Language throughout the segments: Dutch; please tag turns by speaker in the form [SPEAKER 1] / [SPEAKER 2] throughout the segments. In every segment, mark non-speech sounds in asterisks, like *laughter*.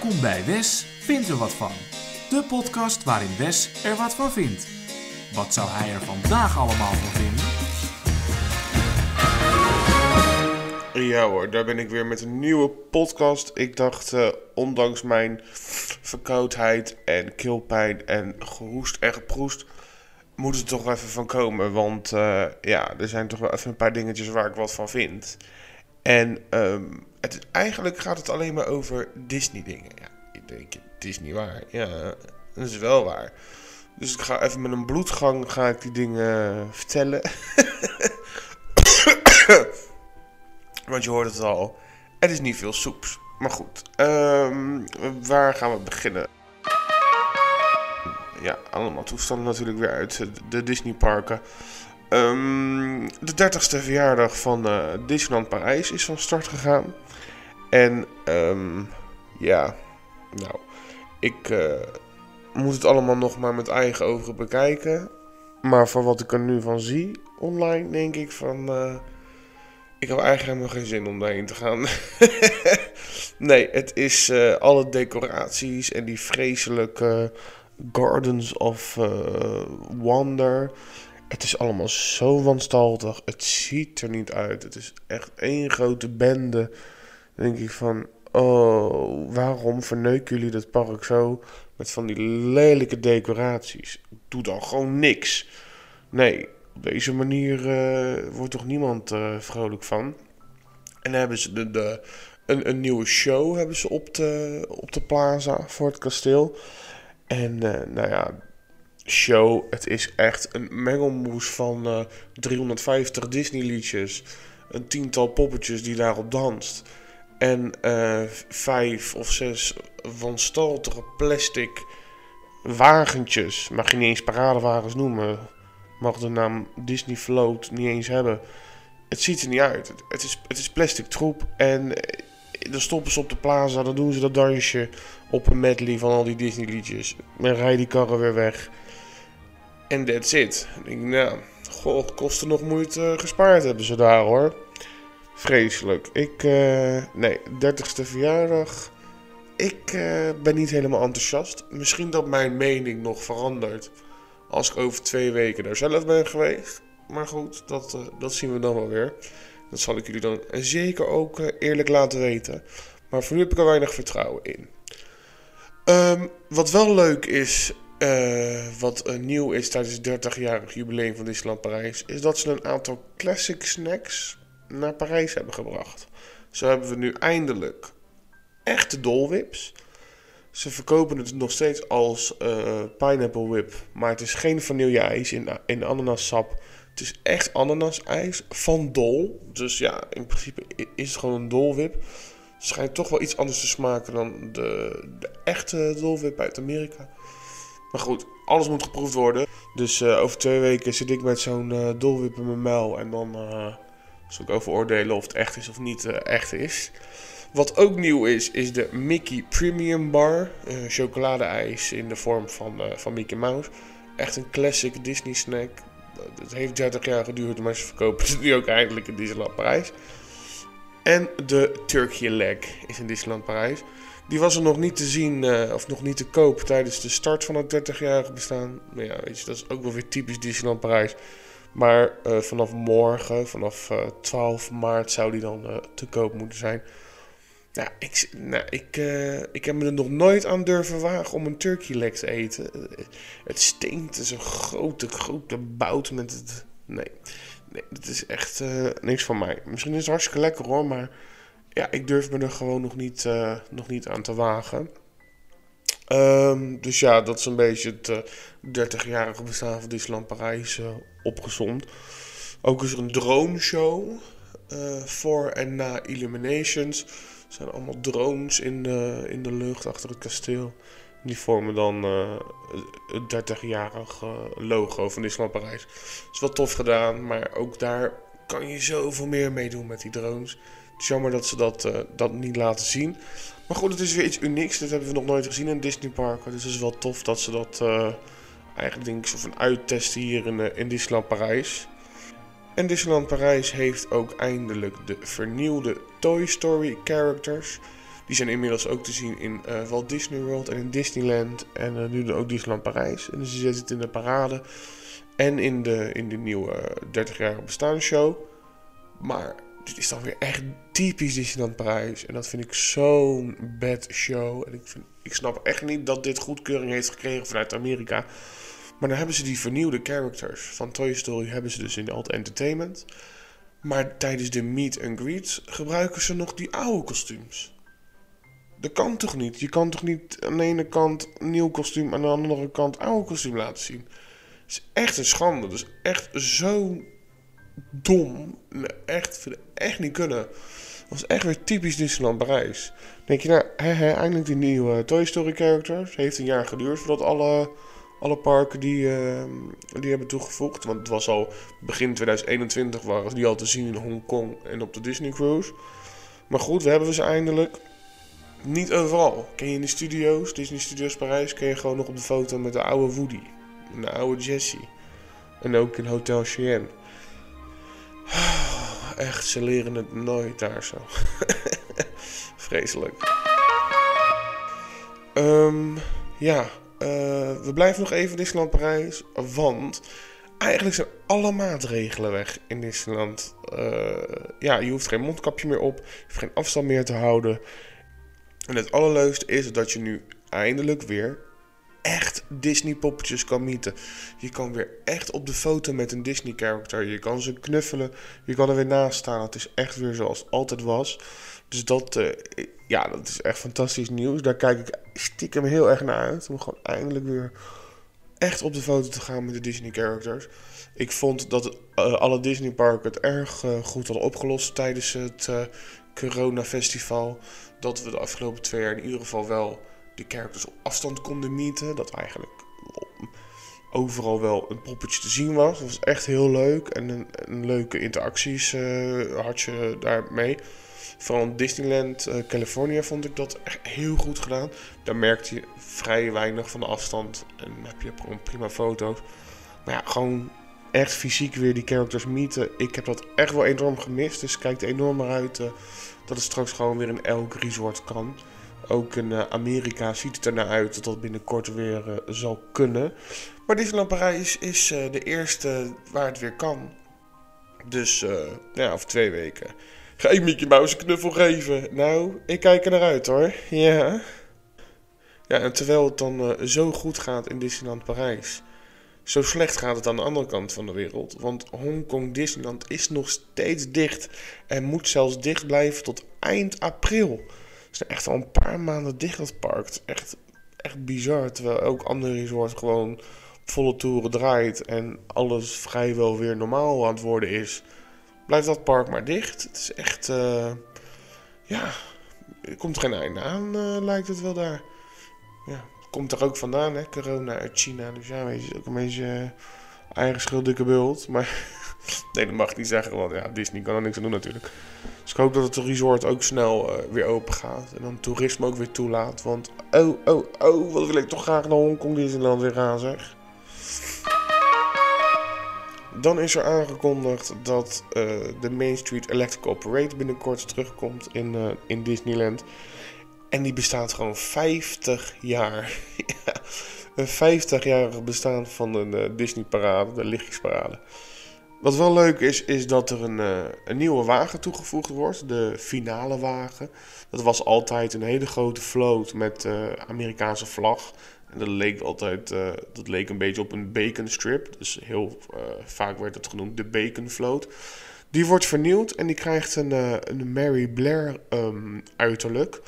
[SPEAKER 1] Welkom bij Wes vindt er wat van. De podcast waarin Wes er wat van vindt. Wat zou hij er vandaag allemaal van vinden?
[SPEAKER 2] Ja hoor, daar ben ik weer met een nieuwe podcast. Ik dacht, eh, ondanks mijn verkoudheid en keelpijn en gehoest en geproest, moet het toch even van komen. Want eh, ja, er zijn toch wel even een paar dingetjes waar ik wat van vind. En ehm, het, eigenlijk gaat het alleen maar over Disney dingen. Ja, ik denk, het is niet waar. Ja, dat is wel waar. Dus ik ga even met een bloedgang ga ik die dingen vertellen. *coughs* Want je hoort het al. Het is niet veel soeps. Maar goed, ehm, waar gaan we beginnen? Ja, allemaal toestanden natuurlijk weer uit de- Disneyparken. Ehm de 30ste verjaardag van eh, Disneyland Parijs is van start gegaan. En ehm, ja, nou, ik eh, moet het allemaal nog maar met eigen ogen bekijken. Maar voor wat ik er nu van zie online, denk ik van... eh, ik heb eigenlijk helemaal geen zin om daarheen te gaan. *laughs* nee, het is eh, alle decoraties en die vreselijke Gardens of Wonder. Het is allemaal zo wanstaltig. Het ziet er niet uit. Het is echt één grote bende. Denk ik van, oh, waarom verneuken jullie dat park zo met van die lelijke decoraties? Doe dan gewoon niks. Nee, op deze manier eh, wordt toch niemand eh, vrolijk van. En dan hebben ze de, de, een, een nieuwe show hebben ze op de, op de plaza voor het kasteel. En eh, nou ja, show, het is echt een mengelmoes van eh 350 Disney liedjes. Een tiental poppetjes die daarop danst. En eh, vijf of zes wanstaltige plastic wagentjes. Mag je niet eens paradewagens noemen. Mag de naam Disney Float niet eens hebben. Het ziet er niet uit. Het, is, het is plastic troep. En eh, dan stoppen ze op de plaza. Dan doen ze dat dansje op een medley van al die Disney liedjes. Dan rijden die karren weer weg. En that's it. Dan denk ik, nou, goh, kosten nog moeite gespaard hebben ze daar hoor. Vreselijk. Ik, eh, nee, 30ste verjaardag. Ik eh, ben niet helemaal enthousiast. Misschien dat mijn mening nog verandert als ik over twee weken daar zelf ben geweest. Maar goed, dat, eh, dat zien we dan wel weer. Dat zal ik jullie dan zeker ook eerlijk laten weten. Maar voor nu heb ik er weinig vertrouwen in. Ehm, wat wel leuk is, wat nieuw is tijdens het 30-jarig jubileum van Disneyland Parijs, is dat ze een aantal classic snacks naar Parijs hebben gebracht. Zo hebben we nu eindelijk echte dolwips. Ze verkopen het nog steeds als eh, pineapple whip, maar het is geen vanille-ijs in, in ananassap. Het is echt ananasijs van Dol. Dus ja, in principe is het gewoon een dolwip. Schijnt toch wel iets anders te smaken dan de, de echte dolwip uit Amerika. Maar goed, alles moet geproefd worden. Dus eh, over twee weken zit ik met zo'n eh, dolwip in mijn muil. En dan zal ik over oordelen of het echt is of niet eh, echt is. Wat ook nieuw is, is de Mickey Premium Bar. eh chocoladeijs in de vorm van, eh, van Mickey Mouse. Echt een classic Disney snack. Het heeft 30 jaar geduurd, maar ze verkopen het nu ook eindelijk in Disneyland Parijs. En de Turkey Leg is in Disneyland Parijs. Die was er nog niet te zien, of nog niet te koop tijdens de start van het 30-jarige bestaan. Maar ja, weet je, dat is ook wel weer typisch Disneyland Parijs. Maar eh, vanaf morgen, vanaf eh, 12 maart, zou die dan eh, te koop moeten zijn. Ja, ik, nou, ik, eh, ik heb me er nog nooit aan durven wagen om een turkey leg te eten. Eh, Het stinkt, is een grote, grote bout met het... Nee, nee het is echt eh, niks van mij. Misschien is het hartstikke lekker hoor, maar ja, ik durf me er gewoon nog niet, eh, nog niet aan te wagen. Ehm, dus ja, dat is een beetje het eh 30-jarige bestaan van Disneyland Parijs Ook is er een drone show eh, voor en na Illuminations. Er zijn allemaal drones in de, in de lucht achter het kasteel. Die vormen dan eh, het 30-jarig eh, logo van Disneyland Parijs. is wel tof gedaan, maar ook daar kan je zoveel meer mee doen met die drones. Het is jammer dat ze dat, eh, dat niet laten zien. Maar goed, het is weer iets unieks. Dit hebben we nog nooit gezien in Disney Parken. Dus het is wel tof dat ze dat eigenlijk denk ik zo van hier in, eh, in Disneyland Parijs. En Disneyland Parijs heeft ook eindelijk de vernieuwde Toy Story characters. Die zijn inmiddels ook te zien in uh, Walt Disney World en in Disneyland. En nu ook Disneyland Parijs. En dus je zit in de parade. En in de, in de nieuwe 30-jarige bestaanshow. Maar dit is dan weer echt typisch Disneyland Parijs. En dat vind ik zo'n bad show. En ik, vind, ik snap echt niet dat dit goedkeuring heeft gekregen vanuit Amerika. Maar dan hebben ze die vernieuwde characters van Toy Story hebben ze dus in Alt Entertainment. Maar tijdens de meet and greets gebruiken ze nog die oude kostuums. Dat kan toch niet? Je kan toch niet aan de ene kant een nieuw kostuum aan de andere kant oude kostuum laten zien? Het is echt een schande. Dat is echt zo dom. Echt, echt niet kunnen. Dat was echt weer typisch Disneyland Parijs. Denk je nou, he, eindelijk die nieuwe Toy Story characters. Heeft een jaar geduurd voordat alle alle parken die, ehm, die hebben toegevoegd. Want het was al begin 2021 waren die al te zien in Hongkong en op de Disney Cruise. Maar goed, we hebben ze eindelijk. Niet overal. Ken je in de studio's, Disney Studios Parijs, ken je gewoon nog op de foto met de oude Woody. En de oude Jessie. En ook in Hotel Cheyenne. *sighs* Echt, ze leren het nooit daar zo. *laughs* Vreselijk. Um, ja, uh, we blijven nog even Disneyland Parijs. Want eigenlijk zijn alle maatregelen weg in Disneyland. Uh, ja, je hoeft geen mondkapje meer op. Je hoeft geen afstand meer te houden. En het allerleukste is dat je nu eindelijk weer echt Disney poppetjes kan mieten. Je kan weer echt op de foto met een Disney character. Je kan ze knuffelen. Je kan er weer naast staan. Het is echt weer zoals het altijd was. Dus dat, uh, ja, dat is echt fantastisch nieuws. Daar kijk ik stiekem heel erg naar uit. Om gewoon eindelijk weer echt op de foto te gaan met de Disney characters. Ik vond dat uh, alle Disney parken het erg uh, goed hadden opgelost tijdens het corona festival. Dat we de afgelopen twee jaar in ieder geval wel de characters op afstand konden meeten. Dat eigenlijk overal wel een poppetje te zien was. Dat was echt heel leuk. En een, leuke interacties had je daarmee. Vooral Disneyland uh, California vond ik dat echt heel goed gedaan. Daar merkte je vrij weinig van de afstand en heb je prima foto's. Maar ja, gewoon echt fysiek weer die characters meeten. Ik heb dat echt wel enorm gemist. Dus kijkt enorm naar uit uh, dat het straks gewoon weer in elk resort kan. Ook in uh, Amerika ziet het er naar uit dat dat binnenkort weer zal kunnen. Maar Disneyland Parijs is de eerste waar het weer kan. Dus ja, over twee weken Ga ik Mickey Mouse een knuffel geven? Nou, ik kijk er naar uit hoor. Ja. Ja, en terwijl het dan zo goed gaat in Disneyland Parijs, zo slecht gaat het aan de andere kant van de wereld. Want Hongkong Disneyland is nog steeds dicht en moet zelfs dicht blijven tot eind april. Is echt al een paar maanden dicht dat park. Het is echt, echt bizar. Terwijl ook andere resorts gewoon volle toeren draait en alles vrijwel weer normaal aan het worden is blijft dat park maar dicht. Het is echt, uh, ja, er komt geen einde aan, uh, lijkt het wel daar. Ja, komt er ook vandaan, hè, corona uit China. Dus ja, weet je, ook een beetje uh, eigen schuld, dikke bult. Maar *laughs* nee, dat mag ik niet zeggen, want ja, Disney kan er niks aan doen natuurlijk. Ik hoop dat het resort ook snel weer open gaat. En dan toerisme ook weer toelaat. Want, oh, oh, oh, wat wil ik toch graag naar Hongkong Disneyland weer gaan, zeg. Dan is er aangekondigd dat uh, de Main Street Electrical Parade binnenkort terugkomt in, uh, in Disneyland. En die bestaat gewoon 50 jaar. *laughs* ja, een 50-jarig bestaan van de uh, Disney Parade, de lichtjesparade. Wat wel leuk is, is dat er een, een nieuwe wagen toegevoegd wordt. De finale wagen. Dat was altijd een hele grote float met Amerikaanse vlag. En dat leek altijd, uh, dat leek een beetje op een bacon strip. Dus heel vaak werd het genoemd de bacon float. Die wordt vernieuwd en die krijgt een, een Mary Blair um, uiterlijk.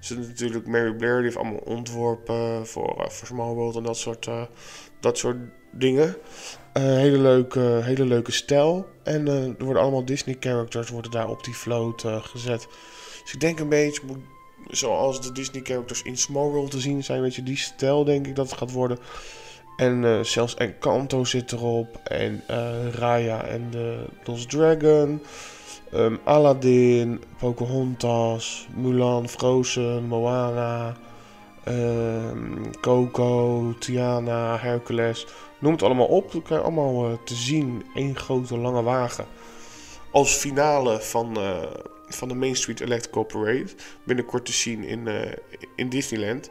[SPEAKER 2] Dus natuurlijk Mary Blair die heeft allemaal ontworpen voor, voor Small World en dat soort, dat soort dingen. Hele, leuke, hele leuke stijl. En er worden allemaal Disney characters worden daar op die float gezet. Dus ik denk een beetje, zoals de Disney characters in Small World te zien zijn. Weet je, die stijl denk ik dat het gaat worden. En zelfs Encanto zit erop. En Raya en de Lost Dragon. Um, Aladdin, Pocahontas, Mulan, Frozen, Moana, um, Coco, Tiana, Hercules. Noem het allemaal op. Dat krijg je allemaal uh, te zien. Eén grote lange wagen. Als finale van, van de Main Street Electrical Parade. Binnenkort te zien in, eh, in Disneyland.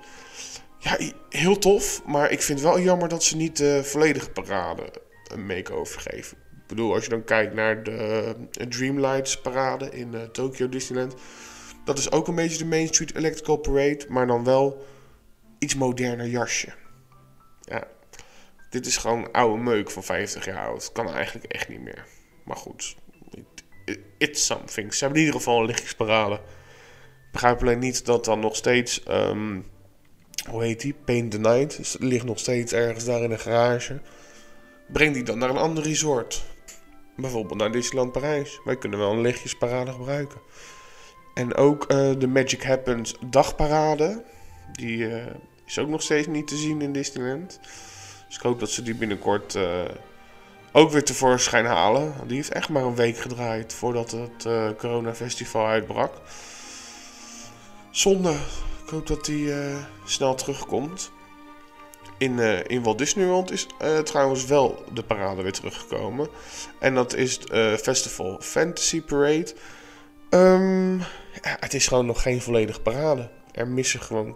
[SPEAKER 2] Ja, heel tof. Maar ik vind wel jammer dat ze niet de volledige parade een make-over geven. Ik bedoel, als je dan kijkt naar de Dreamlights parade in Tokyo Disneyland. Dat is ook een beetje de Main Street Electrical Parade. Maar dan wel iets moderner jasje. Ja, dit is gewoon oude meuk van 50 jaar oud. Kan eigenlijk echt niet meer. Maar goed, it's something. Ze hebben in ieder geval een lichtjesparade. Ik begrijp alleen niet dat dan nog steeds... Um, hoe heet die? Paint the Night. Dus ligt nog steeds ergens daar in een garage. Breng die dan naar een ander resort. Bijvoorbeeld naar Disneyland Parijs. Wij kunnen wel een lichtjesparade gebruiken. En ook uh, de Magic Happens dagparade. Die uh, is ook nog steeds niet te zien in Disneyland. Dus ik hoop dat ze die binnenkort uh, ook weer tevoorschijn halen. Die heeft echt maar een week gedraaid voordat het uh, Corona Festival uitbrak. Zonde. Ik hoop dat die uh, snel terugkomt. In, in Walt Disney World is trouwens wel de parade weer teruggekomen. En dat is Festival Fantasy Parade. Ja, het is gewoon nog geen volledige parade. Er missen gewoon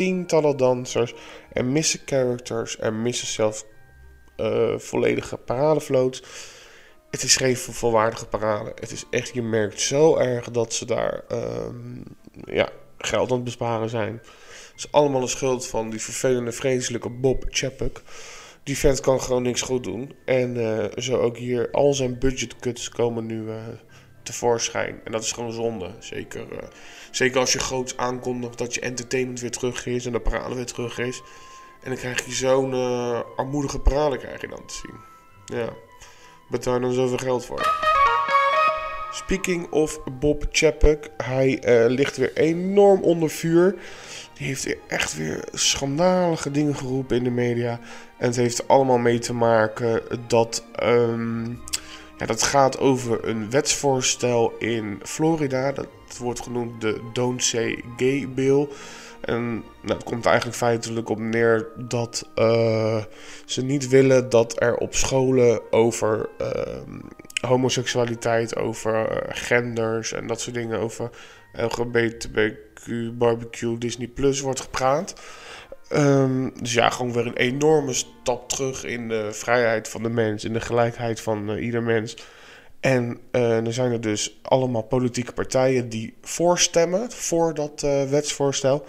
[SPEAKER 2] tientallen dansers. Er missen characters. Er missen zelfs uh, volledige paradefloats. Het is geen volwaardige parade. Het is echt, je merkt zo erg dat ze daar um, ja, geld aan het besparen zijn. Het is allemaal de schuld van die vervelende, vreselijke Bob Chapek. Die vent kan gewoon niks goed doen. En uh, zo ook hier, al zijn budgetcuts komen nu uh, tevoorschijn. En dat is gewoon zonde. Zeker, uh, zeker als je groots aankondigt dat je entertainment weer terug is en de parade weer terug is. En dan krijg je zo'n uh, armoedige parade krijg je dan te zien. Ja, betaal dan zoveel geld voor. Speaking of Bob Chapek, hij uh, ligt weer enorm onder vuur. Die heeft weer echt weer schandalige dingen geroepen in de media. En het heeft allemaal mee te maken dat... Um, ja, dat gaat over een wetsvoorstel in Florida. Dat wordt genoemd de Don't Say Gay Bill. En nou, het komt eigenlijk feitelijk op neer dat uh, ze niet willen dat er op scholen over uh, homoseksualiteit, over genders en dat soort dingen, over LGBTQ, barbecue, Disney Plus wordt gepraat. Um, dus ja, gewoon weer een enorme stap terug in de vrijheid van de mens, in de gelijkheid van uh, ieder mens. En uh, er zijn er dus allemaal politieke partijen die voorstemmen voor dat uh, wetsvoorstel.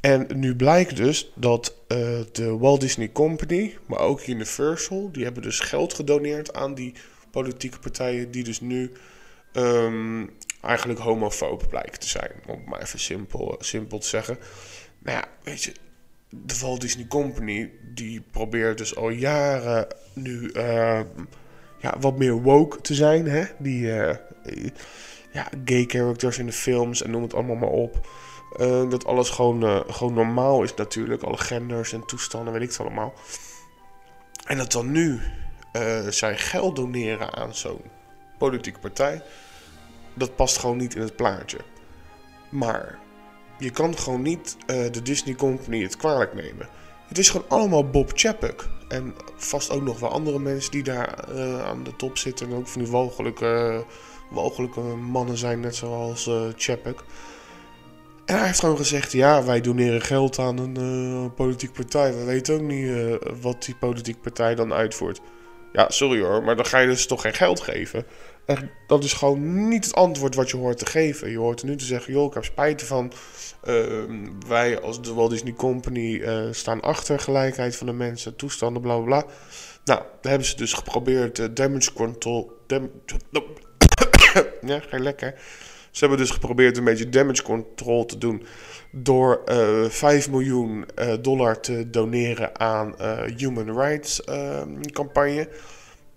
[SPEAKER 2] En nu blijkt dus dat de Walt Disney Company, maar ook Universal, die hebben dus geld gedoneerd aan die politieke partijen die dus nu um, eigenlijk homofoob blijken te zijn. Om het maar even simpel, simpel te zeggen. Nou ja, weet je, de Walt Disney Company die probeert dus al jaren nu uh, ja, wat meer woke te zijn. Hè? Die uh, ja, gay characters in de films en noem het allemaal maar op. Uh, dat alles gewoon, gewoon normaal is natuurlijk. Alle genders en toestanden, weet ik het allemaal. En dat dan nu zij geld doneren aan zo'n politieke partij. Dat past gewoon niet in het plaatje. Maar je kan gewoon niet de Disney Company het kwalijk nemen. Het is gewoon allemaal Bob Chapek. En vast ook nog wel andere mensen die daar aan de top zitten. En ook van die walgelijke, walgelijke mannen zijn, net zoals Chapek. En hij heeft gewoon gezegd: ja, wij doneren geld aan een uh, politieke partij. We weten ook niet uh, wat die politieke partij dan uitvoert. Ja, sorry hoor, maar dan ga je dus toch geen geld geven. Dat is gewoon niet het antwoord wat je hoort te geven. Je hoort nu te zeggen: joh, ik heb spijt ervan. Uh, wij als de Walt Disney Company uh, staan achter gelijkheid van de mensen, toestanden, bla bla. Nou, daar hebben ze dus geprobeerd uh, damage control. *coughs* Ja, ga lekker. Ze hebben dus geprobeerd een beetje damage control te doen door uh, 5 miljoen dollar te doneren aan human rights campagne.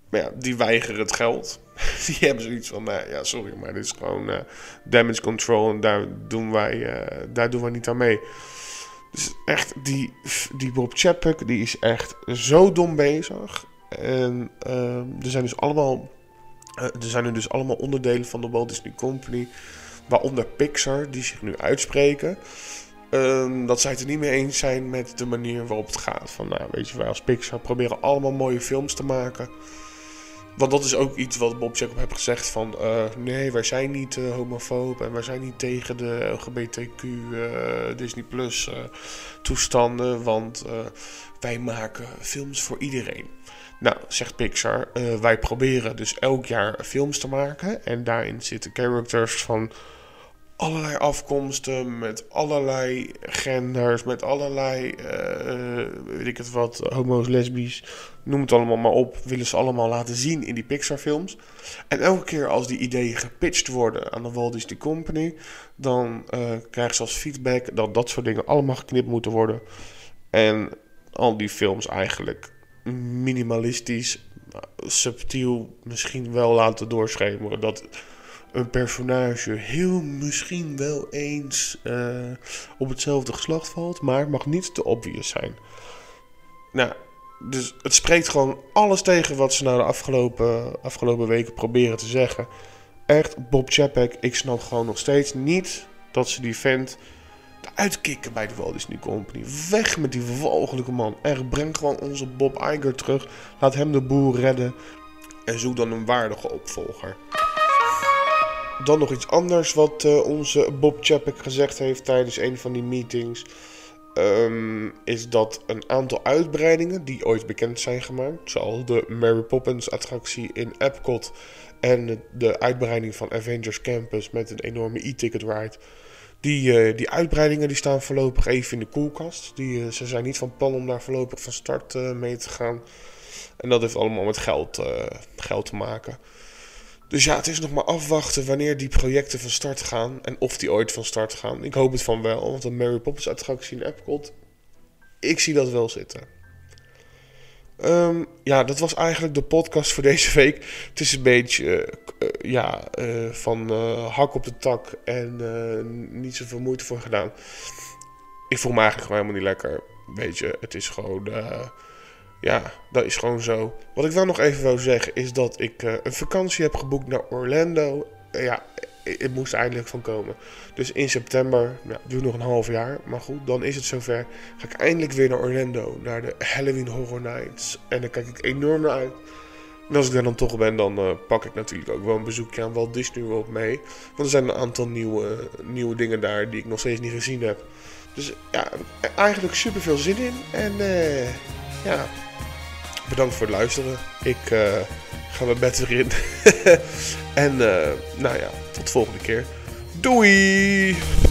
[SPEAKER 2] Maar ja, die weigeren het geld. *laughs* die hebben zoiets van, nou ja, sorry, maar dit is gewoon damage control en daar doen, wij, daar doen wij niet aan mee. Dus echt, die, die Bob Chapek, die is echt zo dom bezig. En er zijn dus allemaal uh, er zijn nu dus allemaal onderdelen van de Walt Disney Company, waaronder Pixar, die zich nu uitspreken. Uh, dat zij het er niet mee eens zijn met de manier waarop het gaat. Van, nou, weet je, wij als Pixar proberen allemaal mooie films te maken. Want dat is ook iets wat Bob Jacob heeft gezegd van... eh, nee, wij zijn niet uh, homofoob en wij zijn niet tegen de LGBTQ uh, Disney Plus toestanden. Want wij maken films voor iedereen. Nou, zegt Pixar, wij proberen dus elk jaar films te maken. En daarin zitten characters van allerlei afkomsten, met allerlei genders, met allerlei, uh, weet ik het wat, homo's, lesbisch, noem het allemaal maar op, willen ze allemaal laten zien in die Pixar-films. En elke keer als die ideeën gepitcht worden aan de Walt Disney Company, dan uh, krijgen ze als feedback dat dat soort dingen allemaal geknipt moeten worden. En al die films eigenlijk minimalistisch, subtiel misschien wel laten doorschemeren. Dat een personage heel misschien wel eens uh, op hetzelfde geslacht valt, maar het mag niet te obvious zijn. Nou, dus het spreekt gewoon alles tegen wat ze nou de afgelopen, afgelopen weken proberen te zeggen. Echt, Bob Chapek, ik snap gewoon nog steeds niet dat ze die vent uitkikken bij de Walt Disney Company. Weg met die walgelijke man. Echt, breng gewoon onze Bob Iger terug. Laat hem de boel redden. En zoek dan een waardige opvolger. Dan nog iets anders wat uh, onze Bob Chapek gezegd heeft tijdens een van die meetings. Um, is dat een aantal uitbreidingen die ooit bekend zijn gemaakt, zoals de Mary Poppins attractie in Epcot en de uitbreiding van Avengers Campus met een enorme e-ticket ride. Die, uh, die uitbreidingen die staan voorlopig even in de koelkast. Die, uh, ze zijn niet van plan om daar voorlopig van start mee te gaan. En dat heeft allemaal met geld, geld te maken. Dus ja, het is nog maar afwachten wanneer die projecten van start gaan. En of die ooit van start gaan. Ik hoop het van wel, want een Mary Poppins attractie in Epcot... Ik zie dat wel zitten. Um, ja, dat was eigenlijk de podcast voor deze week. Het is een beetje, uh, uh, ja, uh, van hak op de tak en niet zoveel moeite voor gedaan. Ik voel me eigenlijk gewoon helemaal niet lekker. Weet je, het is gewoon ja, dat is gewoon zo. Wat ik wel nog even wil zeggen is dat ik uh, een vakantie heb geboekt naar Orlando. Uh, ja, het moest eindelijk van komen. Dus in september, ja, duurt nog een half jaar. Maar goed, dan is het zover. Ga ik eindelijk weer naar Orlando. Naar de Halloween Horror Nights. En daar kijk ik enorm naar uit. En als ik daar dan toch ben, dan uh, pak ik natuurlijk ook wel een bezoekje aan Walt Disney World mee. Want er zijn een aantal nieuwe, nieuwe dingen daar die ik nog steeds niet gezien heb. Dus ja, eigenlijk super veel zin in. En ja, bedankt voor het luisteren. Ik uh, ga mijn bed weer in. *laughs* en uh, nou ja, tot de volgende keer. Doei!